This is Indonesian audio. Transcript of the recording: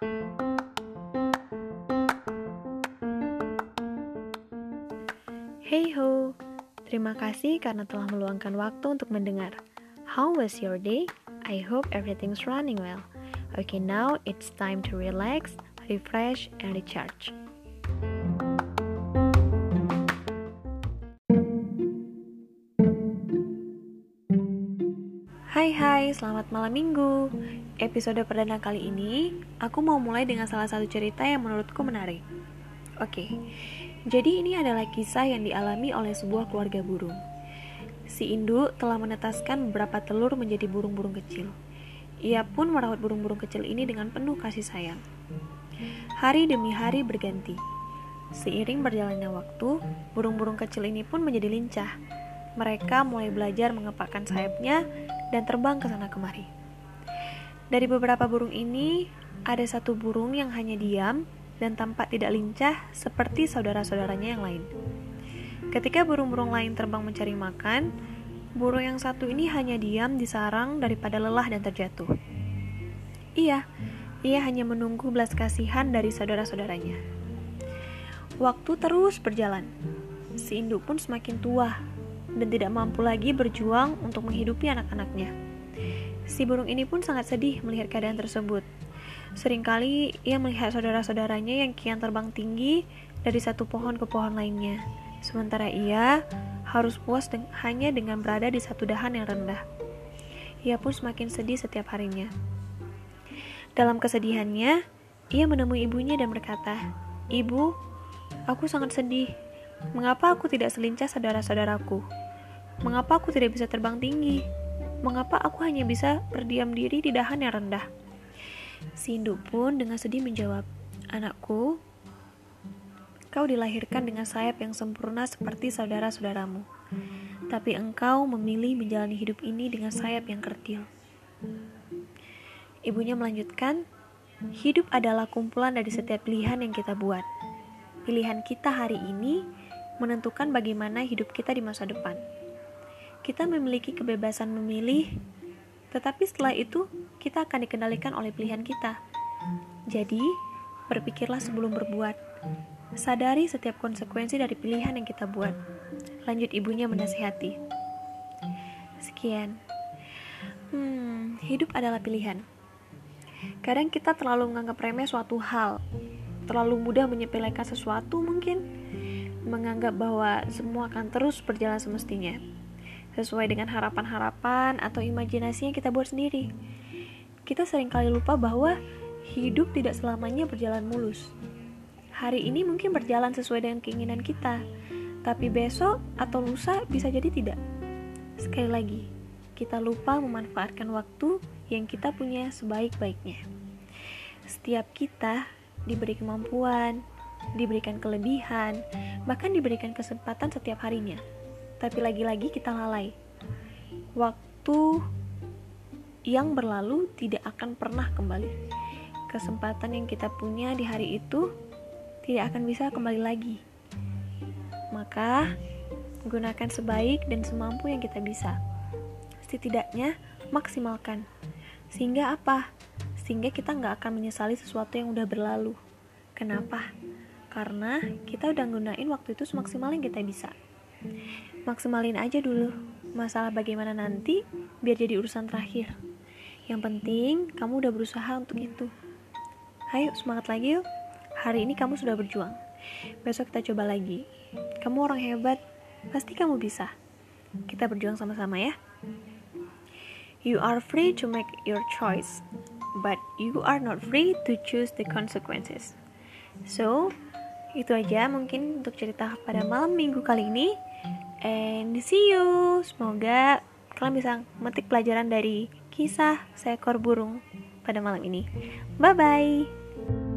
Hey ho, terima kasih karena telah meluangkan waktu untuk mendengar. How was your day? I hope everything's running well. Okay, now it's time to relax, refresh, and recharge. Hai hai, selamat malam minggu. Episode perdana kali ini, aku mau mulai dengan salah satu cerita yang menurutku menarik. Oke, jadi ini adalah kisah yang dialami oleh sebuah keluarga burung. Si induk telah menetaskan beberapa telur menjadi burung-burung kecil. Ia pun merawat burung-burung kecil ini dengan penuh kasih sayang. Hari demi hari berganti. Seiring berjalannya waktu, burung-burung kecil ini pun menjadi lincah. Mereka mulai belajar mengepakkan sayapnya dan terbang ke sana kemari. Dari beberapa burung ini, ada satu burung yang hanya diam dan tampak tidak lincah seperti saudara-saudaranya yang lain. Ketika burung-burung lain terbang mencari makan, burung yang satu ini hanya diam di sarang daripada lelah dan terjatuh. Iya, ia hanya menunggu belas kasihan dari saudara-saudaranya. Waktu terus berjalan. Si induk pun semakin tua dan tidak mampu lagi berjuang untuk menghidupi anak-anaknya. Si burung ini pun sangat sedih melihat keadaan tersebut. Seringkali ia melihat saudara-saudaranya yang kian terbang tinggi dari satu pohon ke pohon lainnya, sementara ia harus puas deng hanya dengan berada di satu dahan yang rendah. Ia pun semakin sedih setiap harinya. Dalam kesedihannya, ia menemui ibunya dan berkata, "Ibu, aku sangat sedih. Mengapa aku tidak selincah saudara-saudaraku? Mengapa aku tidak bisa terbang tinggi? Mengapa aku hanya bisa berdiam diri di dahan yang rendah? Si pun dengan sedih menjawab, Anakku, kau dilahirkan dengan sayap yang sempurna seperti saudara-saudaramu. Tapi engkau memilih menjalani hidup ini dengan sayap yang kerdil. Ibunya melanjutkan, hidup adalah kumpulan dari setiap pilihan yang kita buat. Pilihan kita hari ini menentukan bagaimana hidup kita di masa depan. Kita memiliki kebebasan memilih, tetapi setelah itu kita akan dikendalikan oleh pilihan kita. Jadi, berpikirlah sebelum berbuat. Sadari setiap konsekuensi dari pilihan yang kita buat. Lanjut ibunya menasihati. Sekian. Hmm, hidup adalah pilihan. Kadang kita terlalu menganggap remeh suatu hal, terlalu mudah menyepelekan sesuatu mungkin, menganggap bahwa semua akan terus berjalan semestinya, sesuai dengan harapan-harapan atau imajinasi yang kita buat sendiri. Kita sering kali lupa bahwa hidup tidak selamanya berjalan mulus. Hari ini mungkin berjalan sesuai dengan keinginan kita, tapi besok atau lusa bisa jadi tidak. Sekali lagi, kita lupa memanfaatkan waktu yang kita punya sebaik-baiknya. Setiap kita diberi kemampuan, diberikan kelebihan, bahkan diberikan kesempatan setiap harinya. Tapi lagi-lagi kita lalai. Waktu yang berlalu tidak akan pernah kembali. Kesempatan yang kita punya di hari itu tidak akan bisa kembali lagi. Maka, gunakan sebaik dan semampu yang kita bisa setidaknya maksimalkan. Sehingga apa? Sehingga kita nggak akan menyesali sesuatu yang udah berlalu. Kenapa? Karena kita udah gunain waktu itu semaksimal yang kita bisa. Maksimalin aja dulu. Masalah bagaimana nanti biar jadi urusan terakhir. Yang penting kamu udah berusaha untuk itu. Ayo semangat lagi yuk. Hari ini kamu sudah berjuang. Besok kita coba lagi. Kamu orang hebat, pasti kamu bisa. Kita berjuang sama-sama ya. You are free to make your choice, but you are not free to choose the consequences. So, itu aja mungkin untuk cerita pada malam minggu kali ini. And see you. Semoga kalian bisa metik pelajaran dari kisah seekor burung pada malam ini. Bye bye.